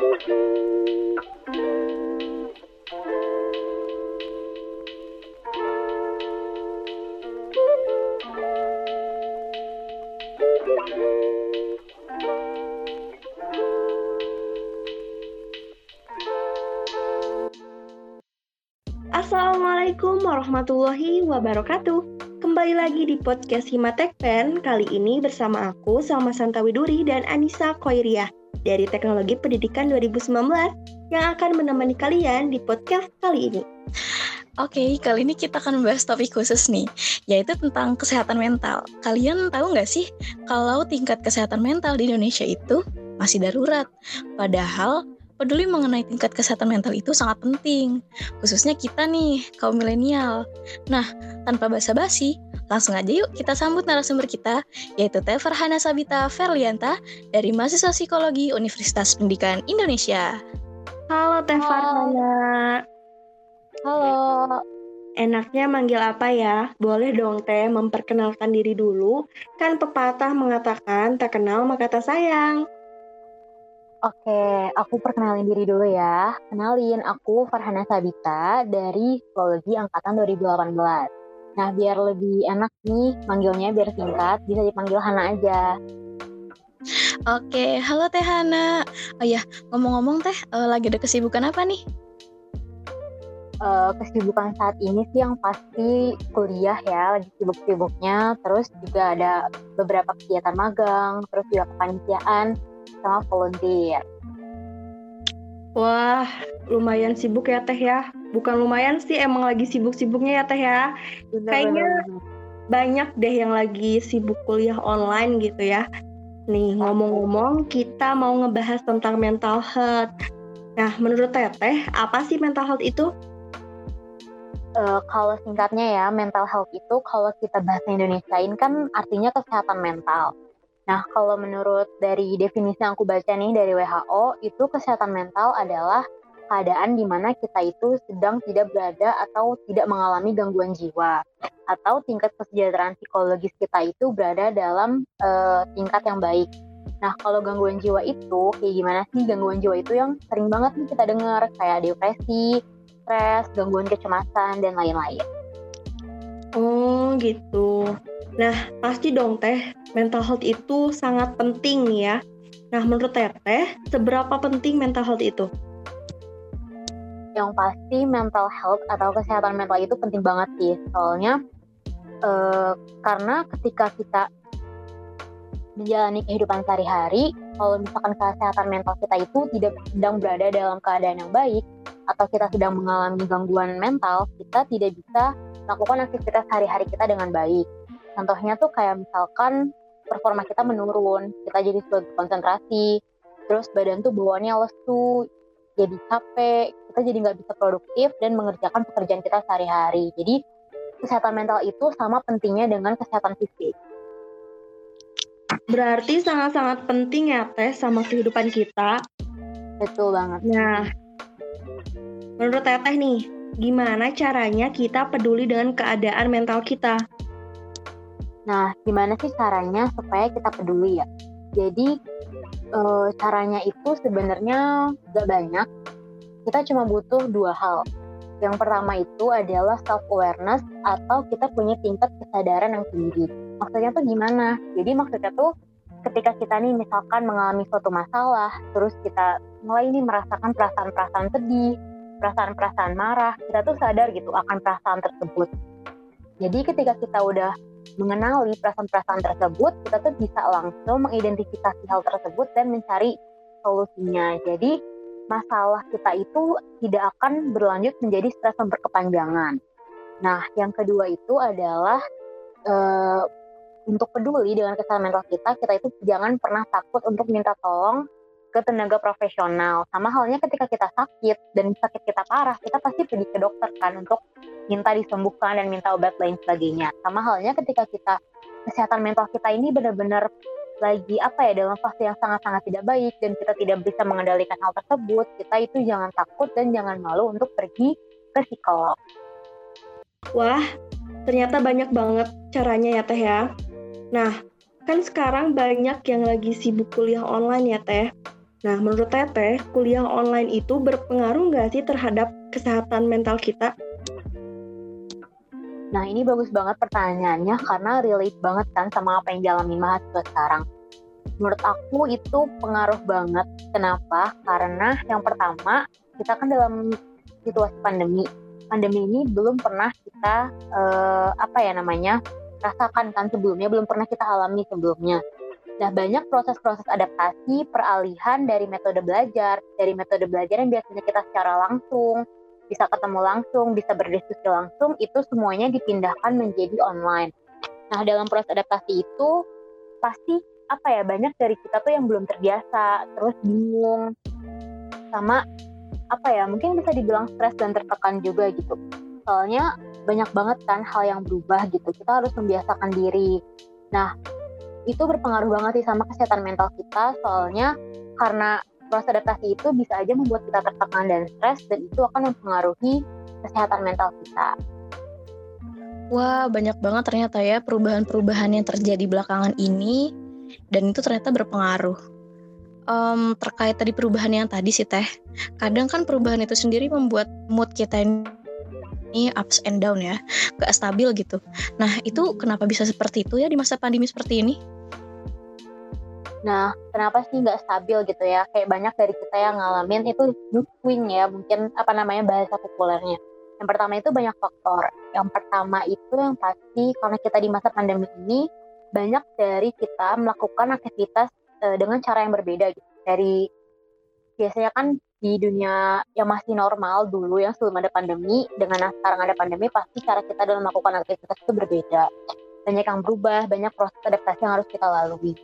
Assalamualaikum warahmatullahi wabarakatuh. Kembali lagi di podcast Himatek Pen. Kali ini bersama aku sama Santa Widuri dan Anissa Koiriah dari Teknologi Pendidikan 2019 yang akan menemani kalian di podcast kali ini. Oke, kali ini kita akan membahas topik khusus nih, yaitu tentang kesehatan mental. Kalian tahu nggak sih kalau tingkat kesehatan mental di Indonesia itu masih darurat? Padahal peduli mengenai tingkat kesehatan mental itu sangat penting, khususnya kita nih, kaum milenial. Nah, tanpa basa-basi, langsung aja yuk kita sambut narasumber kita, yaitu Teh Farhana Sabita Ferlianta dari Mahasiswa Psikologi Universitas Pendidikan Indonesia. Halo Teh Farhana. Halo. Enaknya manggil apa ya? Boleh dong Teh memperkenalkan diri dulu. Kan pepatah mengatakan tak kenal maka tak sayang. Oke, aku perkenalin diri dulu ya. Kenalin, aku Farhana Sabita dari Psikologi Angkatan 2018. Nah, biar lebih enak nih manggilnya biar singkat, bisa dipanggil Hana aja. Oke, halo Teh Hana. Oh ya, ngomong-ngomong Teh, uh, lagi ada kesibukan apa nih? Uh, kesibukan saat ini sih yang pasti kuliah ya, lagi sibuk-sibuknya. Terus juga ada beberapa kegiatan magang, terus juga kepanitiaan sama volunteer. Wah, lumayan sibuk ya Teh ya. Bukan lumayan sih, emang lagi sibuk-sibuknya ya Teh ya. Benar, Kayaknya benar. banyak deh yang lagi sibuk kuliah online gitu ya. Nih, ngomong-ngomong, kita mau ngebahas tentang mental health. Nah, menurut Teteh, apa sih mental health itu? Uh, kalau singkatnya ya, mental health itu kalau kita bahasa Indonesiain kan artinya kesehatan mental. Nah, kalau menurut dari definisi yang aku baca nih dari WHO, itu kesehatan mental adalah keadaan di mana kita itu sedang tidak berada atau tidak mengalami gangguan jiwa atau tingkat kesejahteraan psikologis kita itu berada dalam uh, tingkat yang baik. Nah, kalau gangguan jiwa itu kayak gimana sih gangguan jiwa itu yang sering banget nih kita dengar kayak depresi, stres, gangguan kecemasan dan lain-lain. Oh, gitu. Nah, pasti dong Teh, mental health itu sangat penting ya. Nah, menurut Teteh, seberapa penting mental health itu? Yang pasti mental health atau kesehatan mental itu penting banget sih. Soalnya uh, karena ketika kita menjalani kehidupan sehari-hari, kalau misalkan kesehatan mental kita itu tidak sedang berada dalam keadaan yang baik atau kita sedang mengalami gangguan mental, kita tidak bisa melakukan aktivitas sehari-hari kita dengan baik. Contohnya tuh kayak misalkan performa kita menurun, kita jadi sulit konsentrasi, terus badan tuh bawaannya lesu, jadi capek, kita jadi nggak bisa produktif dan mengerjakan pekerjaan kita sehari-hari. Jadi kesehatan mental itu sama pentingnya dengan kesehatan fisik. Berarti sangat-sangat penting ya Teh sama kehidupan kita. Betul banget. Nah, menurut Teteh nih, gimana caranya kita peduli dengan keadaan mental kita? Nah, gimana sih caranya supaya kita peduli ya? Jadi e, caranya itu sebenarnya gak banyak. Kita cuma butuh dua hal. Yang pertama itu adalah self awareness atau kita punya tingkat kesadaran yang tinggi. Maksudnya tuh gimana? Jadi maksudnya tuh ketika kita nih misalkan mengalami suatu masalah, terus kita mulai nih merasakan perasaan-perasaan sedih, perasaan-perasaan marah, kita tuh sadar gitu akan perasaan tersebut. Jadi ketika kita udah mengenali perasaan-perasaan tersebut, kita tuh bisa langsung mengidentifikasi hal tersebut dan mencari solusinya. Jadi masalah kita itu tidak akan berlanjut menjadi stres yang berkepanjangan. Nah, yang kedua itu adalah uh, untuk peduli dengan kesehatan mental kita, kita itu jangan pernah takut untuk minta tolong ke tenaga profesional. Sama halnya ketika kita sakit dan sakit kita parah, kita pasti pergi ke dokter kan untuk minta disembuhkan dan minta obat lain sebagainya. Sama halnya ketika kita kesehatan mental kita ini benar-benar lagi apa ya dalam fase yang sangat-sangat tidak baik dan kita tidak bisa mengendalikan hal tersebut, kita itu jangan takut dan jangan malu untuk pergi ke psikolog. Wah, ternyata banyak banget caranya ya Teh ya. Nah, kan sekarang banyak yang lagi sibuk kuliah online ya Teh. Nah, menurut Teteh, kuliah online itu berpengaruh nggak sih terhadap kesehatan mental kita? Nah, ini bagus banget pertanyaannya karena relate banget kan sama apa yang dialami mahasiswa sekarang. Menurut aku itu pengaruh banget. Kenapa? Karena yang pertama, kita kan dalam situasi pandemi. Pandemi ini belum pernah kita uh, apa ya namanya? rasakan kan sebelumnya, belum pernah kita alami sebelumnya. Nah, banyak proses-proses adaptasi, peralihan dari metode belajar, dari metode belajar yang biasanya kita secara langsung, bisa ketemu langsung, bisa berdiskusi langsung, itu semuanya dipindahkan menjadi online. Nah, dalam proses adaptasi itu, pasti apa ya, banyak dari kita tuh yang belum terbiasa, terus bingung, sama apa ya, mungkin bisa dibilang stres dan tertekan juga gitu. Soalnya banyak banget kan hal yang berubah gitu, kita harus membiasakan diri. Nah, itu berpengaruh banget sih sama kesehatan mental kita soalnya karena proses adaptasi itu bisa aja membuat kita tertekan dan stres dan itu akan mempengaruhi kesehatan mental kita. Wah, banyak banget ternyata ya perubahan-perubahan yang terjadi belakangan ini dan itu ternyata berpengaruh. Um, terkait tadi perubahan yang tadi sih teh, kadang kan perubahan itu sendiri membuat mood kita ini ups and down ya, gak stabil gitu. Nah itu kenapa bisa seperti itu ya di masa pandemi seperti ini? Nah, kenapa sih nggak stabil gitu ya? Kayak banyak dari kita yang ngalamin itu mood swing ya, mungkin apa namanya bahasa populernya. Yang pertama itu banyak faktor. Yang pertama itu yang pasti karena kita di masa pandemi ini banyak dari kita melakukan aktivitas uh, dengan cara yang berbeda gitu. Dari biasanya kan di dunia yang masih normal dulu yang sebelum ada pandemi dengan sekarang ada pandemi pasti cara kita dalam melakukan aktivitas itu berbeda. Banyak yang berubah, banyak proses adaptasi yang harus kita lalui.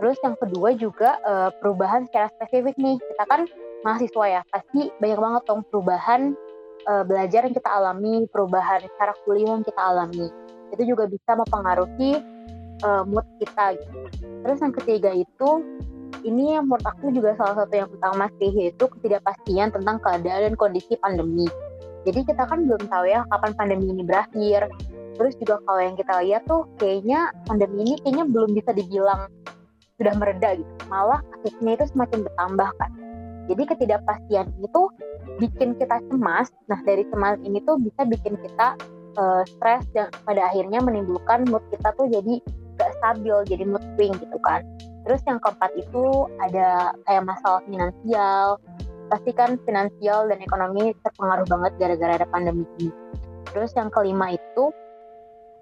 Terus yang kedua juga uh, perubahan secara spesifik nih. Kita kan mahasiswa ya, pasti banyak banget dong perubahan uh, belajar yang kita alami, perubahan secara kuliah yang kita alami. Itu juga bisa mempengaruhi uh, mood kita. Gitu. Terus yang ketiga itu ini yang menurut aku juga salah satu yang utama sih yaitu ketidakpastian tentang keadaan dan kondisi pandemi. Jadi kita kan belum tahu ya kapan pandemi ini berakhir. Terus juga kalau yang kita lihat tuh kayaknya pandemi ini kayaknya belum bisa dibilang sudah mereda gitu malah kasusnya itu semakin bertambah kan jadi ketidakpastian itu bikin kita cemas nah dari cemas ini tuh bisa bikin kita uh, stres dan pada akhirnya menimbulkan mood kita tuh jadi gak stabil jadi mood swing gitu kan terus yang keempat itu ada kayak masalah finansial. Pasti kan finansial dan ekonomi terpengaruh banget gara-gara ada pandemi ini. Terus yang kelima itu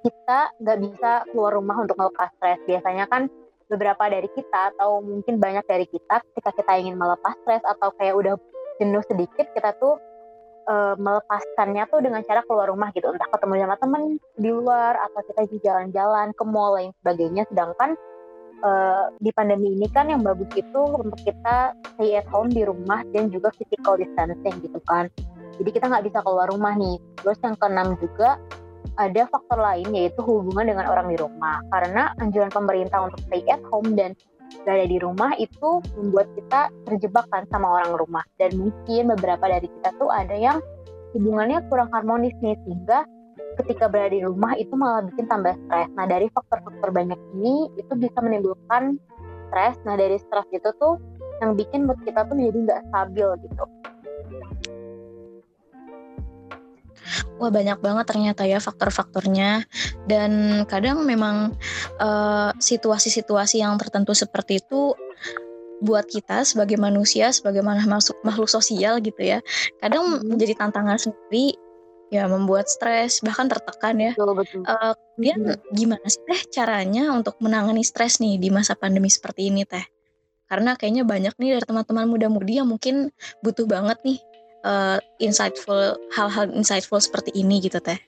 kita nggak bisa keluar rumah untuk melepas stres. Biasanya kan beberapa dari kita atau mungkin banyak dari kita ketika kita ingin melepas stres atau kayak udah jenuh sedikit kita tuh uh, melepaskannya tuh dengan cara keluar rumah gitu. Entah ketemu sama temen di luar atau kita jalan-jalan ke mall lain sebagainya. Sedangkan uh, di pandemi ini kan yang bagus itu untuk kita stay at home di rumah dan juga physical distancing gitu kan jadi kita nggak bisa keluar rumah nih terus yang keenam juga ada faktor lain yaitu hubungan dengan orang di rumah. Karena anjuran pemerintah untuk stay at home dan berada di rumah itu membuat kita terjebak kan sama orang rumah. Dan mungkin beberapa dari kita tuh ada yang hubungannya kurang harmonis nih sehingga ketika berada di rumah itu malah bikin tambah stres. Nah dari faktor-faktor banyak ini itu bisa menimbulkan stres. Nah dari stres itu tuh yang bikin mood kita tuh jadi nggak stabil gitu. Wah banyak banget ternyata ya faktor-faktornya dan kadang memang uh, situasi-situasi yang tertentu seperti itu buat kita sebagai manusia sebagai makhluk makhluk sosial gitu ya kadang menjadi tantangan sendiri ya membuat stres bahkan tertekan ya betul, betul. Uh, kemudian hmm. gimana sih teh caranya untuk menangani stres nih di masa pandemi seperti ini teh karena kayaknya banyak nih dari teman-teman muda-mudi yang mungkin butuh banget nih uh, insightful hal-hal insightful seperti ini gitu teh?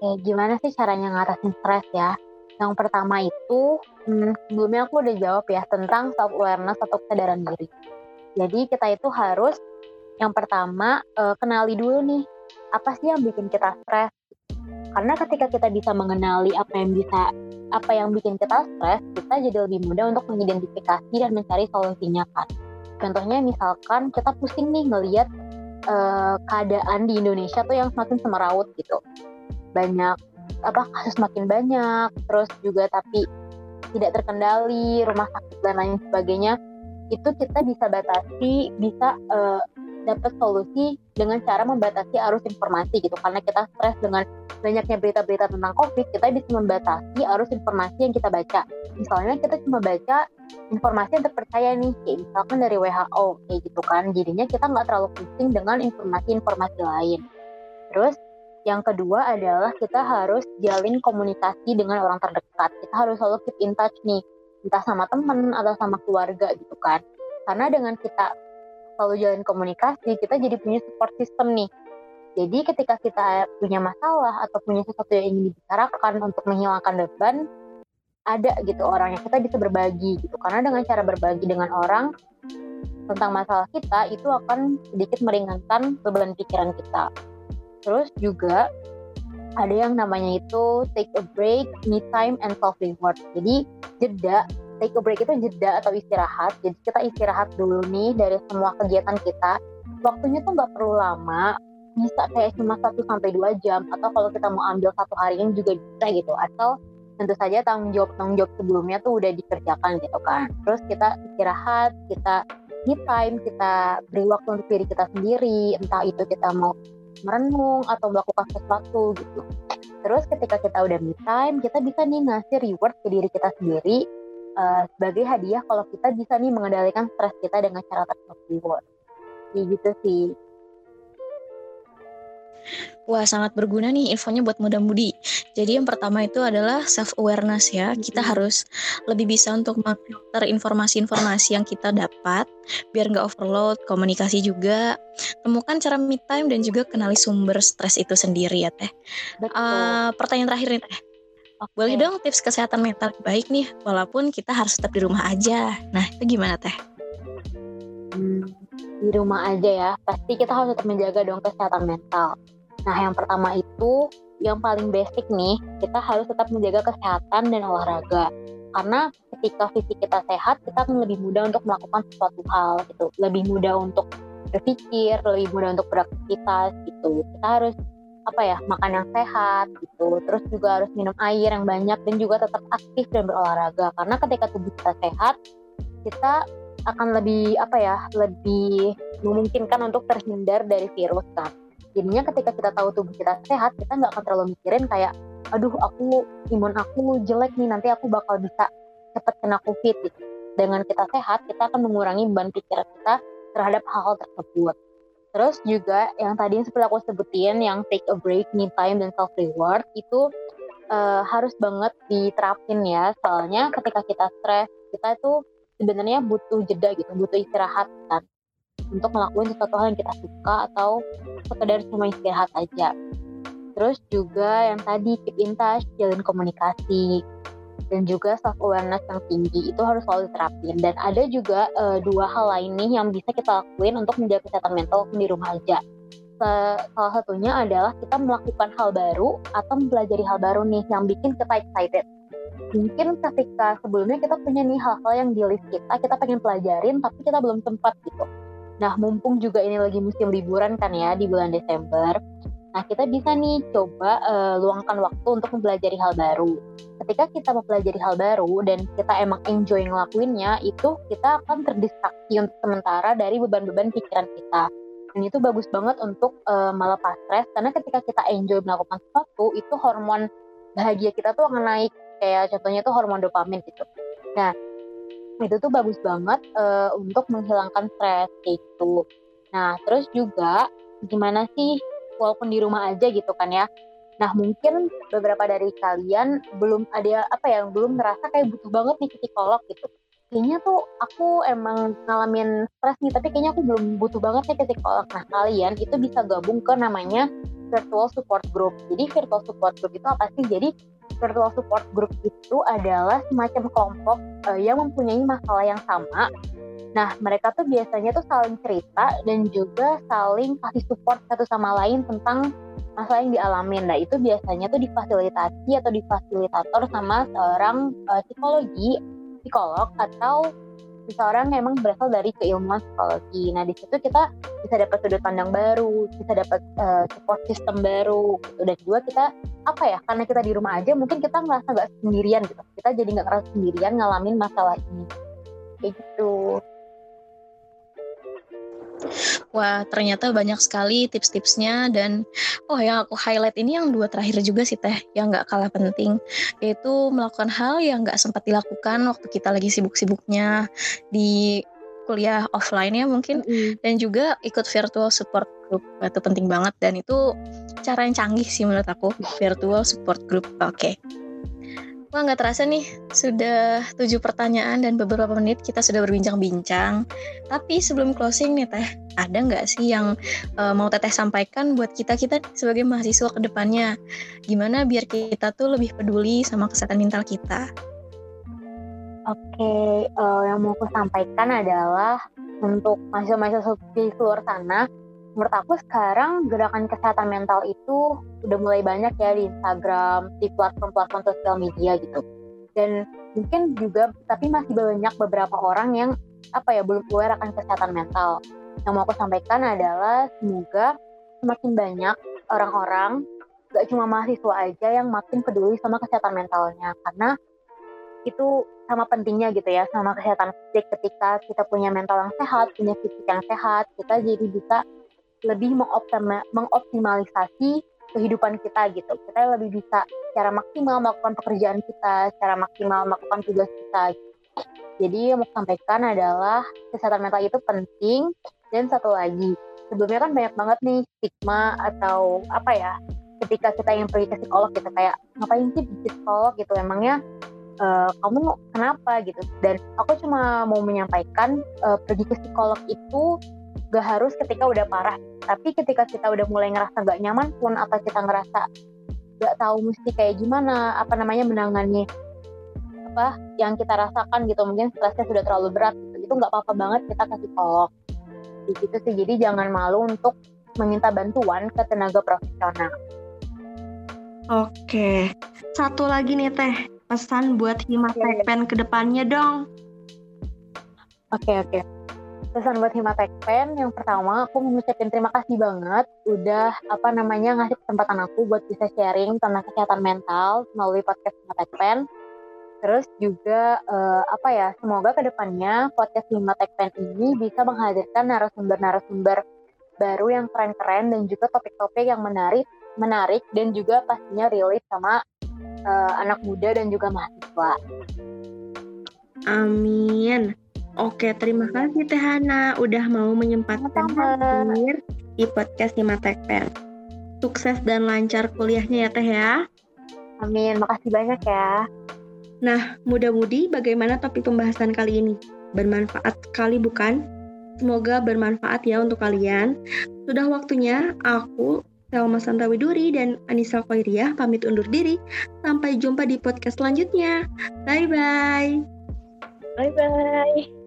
Oke, gimana sih caranya ngatasin stres ya? Yang pertama itu, hmm, sebelumnya aku udah jawab ya tentang self awareness atau kesadaran diri. Jadi kita itu harus yang pertama uh, kenali dulu nih apa sih yang bikin kita stres. Karena ketika kita bisa mengenali apa yang bisa apa yang bikin kita stres, kita jadi lebih mudah untuk mengidentifikasi dan mencari solusinya kan. Contohnya misalkan kita pusing nih ngelihat uh, keadaan di Indonesia tuh yang semakin semeraut gitu. Banyak apa kasus makin banyak, terus juga tapi tidak terkendali, rumah sakit dan lain sebagainya. itu kita bisa batasi bisa uh, dapat solusi dengan cara membatasi arus informasi gitu. Karena kita stres dengan banyaknya berita-berita tentang COVID kita bisa membatasi arus informasi yang kita baca. Misalnya kita cuma baca informasi yang terpercaya nih kayak misalkan dari WHO kayak gitu kan. Jadinya kita nggak terlalu pusing dengan informasi-informasi lain. Terus yang kedua adalah kita harus jalin komunikasi dengan orang terdekat. Kita harus selalu keep in touch nih entah sama teman atau sama keluarga gitu kan. Karena dengan kita selalu jalan komunikasi, kita jadi punya support system nih. Jadi ketika kita punya masalah atau punya sesuatu yang ingin dibicarakan untuk menghilangkan beban, ada gitu orang yang kita bisa berbagi gitu. Karena dengan cara berbagi dengan orang tentang masalah kita itu akan sedikit meringankan beban pikiran kita. Terus juga ada yang namanya itu take a break, me time, and self reward. Jadi jeda take a break itu jeda atau istirahat. Jadi kita istirahat dulu nih dari semua kegiatan kita. Waktunya tuh nggak perlu lama, bisa kayak cuma 1 sampai dua jam atau kalau kita mau ambil satu hari yang juga bisa gitu. Atau tentu saja tanggung jawab tanggung jawab sebelumnya tuh udah dikerjakan gitu kan. Terus kita istirahat, kita me time, kita beri waktu untuk diri kita sendiri, entah itu kita mau merenung atau melakukan sesuatu gitu. Terus ketika kita udah me time, kita bisa nih ngasih reward ke diri kita sendiri uh, sebagai hadiah kalau kita bisa nih mengendalikan stres kita dengan cara tertentu. Kayak gitu sih. Wah, sangat berguna nih infonya buat muda-mudi. Jadi yang pertama itu adalah self awareness ya. Kita harus lebih bisa untuk memfilter informasi-informasi yang kita dapat biar nggak overload, komunikasi juga. Temukan cara me time dan juga kenali sumber stres itu sendiri ya, Teh. Uh, pertanyaan terakhir nih, Teh Okay. Boleh dong tips kesehatan mental baik nih, walaupun kita harus tetap di rumah aja. Nah, itu gimana teh? Hmm, di rumah aja ya, pasti kita harus tetap menjaga dong kesehatan mental. Nah, yang pertama itu yang paling basic nih, kita harus tetap menjaga kesehatan dan olahraga. Karena ketika fisik kita sehat, kita akan lebih mudah untuk melakukan sesuatu hal gitu. Lebih mudah untuk berpikir, lebih mudah untuk beraktivitas gitu. Kita harus apa ya makan yang sehat gitu. Terus juga harus minum air yang banyak dan juga tetap aktif dan berolahraga. Karena ketika tubuh kita sehat kita akan lebih apa ya lebih memungkinkan untuk terhindar dari virus kan. Jadinya ketika kita tahu tubuh kita sehat kita nggak akan terlalu mikirin kayak aduh aku imun aku jelek nih nanti aku bakal bisa cepat kena covid gitu. Dengan kita sehat kita akan mengurangi beban pikiran kita terhadap hal-hal tersebut Terus juga yang tadi seperti aku sebutin yang take a break, me time dan self reward itu uh, harus banget diterapin ya. Soalnya ketika kita stres, kita itu sebenarnya butuh jeda gitu, butuh istirahat kan untuk melakukan sesuatu hal yang kita suka atau sekedar cuma istirahat aja. Terus juga yang tadi keep in touch, jalin komunikasi, dan juga self awareness yang tinggi itu harus selalu diterapin. Dan ada juga uh, dua hal lain nih yang bisa kita lakuin untuk menjaga kesehatan mental di rumah aja. Salah satunya adalah kita melakukan hal baru atau mempelajari hal baru nih yang bikin kita excited. Mungkin ketika sebelumnya kita punya nih hal-hal yang di list kita kita pengen pelajarin tapi kita belum sempat gitu. Nah mumpung juga ini lagi musim liburan kan ya di bulan Desember Nah, kita bisa nih coba uh, luangkan waktu untuk mempelajari hal baru. Ketika kita mempelajari hal baru dan kita emang enjoy ngelakuinnya, itu kita akan terdistraksi untuk sementara dari beban-beban pikiran kita. Dan itu bagus banget untuk uh, melepas stres karena ketika kita enjoy melakukan sesuatu, itu hormon bahagia kita tuh akan naik. Kayak contohnya tuh hormon dopamin gitu. Nah, itu tuh bagus banget uh, untuk menghilangkan stres gitu. Nah, terus juga gimana sih walaupun di rumah aja gitu kan ya. Nah mungkin beberapa dari kalian belum ada apa ya belum ngerasa kayak butuh banget nih ke psikolog gitu. Kayaknya tuh aku emang ngalamin stres nih, tapi kayaknya aku belum butuh banget nih ke psikolog. Nah kalian itu bisa gabung ke namanya virtual support group. Jadi virtual support group itu apa sih? Jadi virtual support group itu adalah semacam kelompok uh, yang mempunyai masalah yang sama Nah, mereka tuh biasanya tuh saling cerita dan juga saling kasih support satu sama lain tentang masalah yang dialamin. Nah, itu biasanya tuh difasilitasi atau difasilitator sama seorang uh, psikologi, psikolog atau seseorang yang emang berasal dari keilmuan psikologi. Nah, di situ kita bisa dapat sudut pandang baru, bisa dapat uh, support system baru, gitu. dan juga kita apa ya? Karena kita di rumah aja, mungkin kita ngerasa nggak sendirian gitu. Kita jadi nggak ngerasa sendirian ngalamin masalah ini. Kayak gitu. Wah, ternyata banyak sekali tips-tipsnya dan oh yang aku highlight ini yang dua terakhir juga sih Teh, yang nggak kalah penting, yaitu melakukan hal yang nggak sempat dilakukan waktu kita lagi sibuk-sibuknya di kuliah offline ya mungkin, mm -hmm. dan juga ikut virtual support group itu penting banget dan itu cara yang canggih sih menurut aku virtual support group. Oke. Okay. Wah nggak terasa nih, sudah tujuh pertanyaan dan beberapa menit kita sudah berbincang-bincang. Tapi sebelum closing nih Teh, ada nggak sih yang uh, mau Teteh sampaikan buat kita-kita sebagai mahasiswa ke depannya? Gimana biar kita tuh lebih peduli sama kesehatan mental kita? Oke, uh, yang mau aku sampaikan adalah untuk mahasiswa-mahasiswa di luar sana, menurut aku sekarang gerakan kesehatan mental itu udah mulai banyak ya di Instagram, di platform-platform sosial media gitu. Dan mungkin juga tapi masih banyak beberapa orang yang apa ya belum aware akan kesehatan mental. Yang mau aku sampaikan adalah semoga semakin banyak orang-orang gak cuma mahasiswa aja yang makin peduli sama kesehatan mentalnya karena itu sama pentingnya gitu ya sama kesehatan fisik ketika kita punya mental yang sehat punya fisik yang sehat kita jadi bisa lebih mengoptimalisasi kehidupan kita gitu. Kita lebih bisa secara maksimal melakukan pekerjaan kita, secara maksimal melakukan tugas kita. Jadi yang mau sampaikan adalah kesehatan mental itu penting. Dan satu lagi sebelumnya kan banyak banget nih stigma atau apa ya ketika kita yang pergi ke psikolog gitu kayak ngapain sih di psikolog? gitu. Emangnya uh, kamu kenapa gitu? Dan aku cuma mau menyampaikan uh, pergi ke psikolog itu gak harus ketika udah parah tapi ketika kita udah mulai ngerasa gak nyaman pun atau kita ngerasa gak tahu mesti kayak gimana apa namanya menangani apa yang kita rasakan gitu mungkin stresnya sudah terlalu berat gitu. itu nggak apa-apa banget kita kasih psikolog gitu sih jadi jangan malu untuk meminta bantuan ke tenaga profesional. Oke. Satu lagi nih teh. Pesan buat Pen ke depannya dong. Oke oke pesan buat Himatek Pen yang pertama aku mengucapkan terima kasih banget udah apa namanya ngasih kesempatan aku buat bisa sharing tentang kesehatan mental melalui podcast Himatek Pen terus juga uh, apa ya semoga ke depannya podcast Himatek Pen ini bisa menghadirkan narasumber-narasumber baru yang keren-keren dan juga topik-topik yang menarik menarik dan juga pastinya relate sama uh, anak muda dan juga mahasiswa. Amin. Oke, terima kasih Teh Hana udah mau menyempatkan hadir di podcast Himatek Pen. Sukses dan lancar kuliahnya ya Teh ya. Amin, makasih banyak ya. Nah, mudah-mudi bagaimana topik pembahasan kali ini? Bermanfaat sekali bukan? Semoga bermanfaat ya untuk kalian. Sudah waktunya aku, Selma Santawiduri dan Anissa Khairiyah pamit undur diri. Sampai jumpa di podcast selanjutnya. Bye-bye. Bye-bye.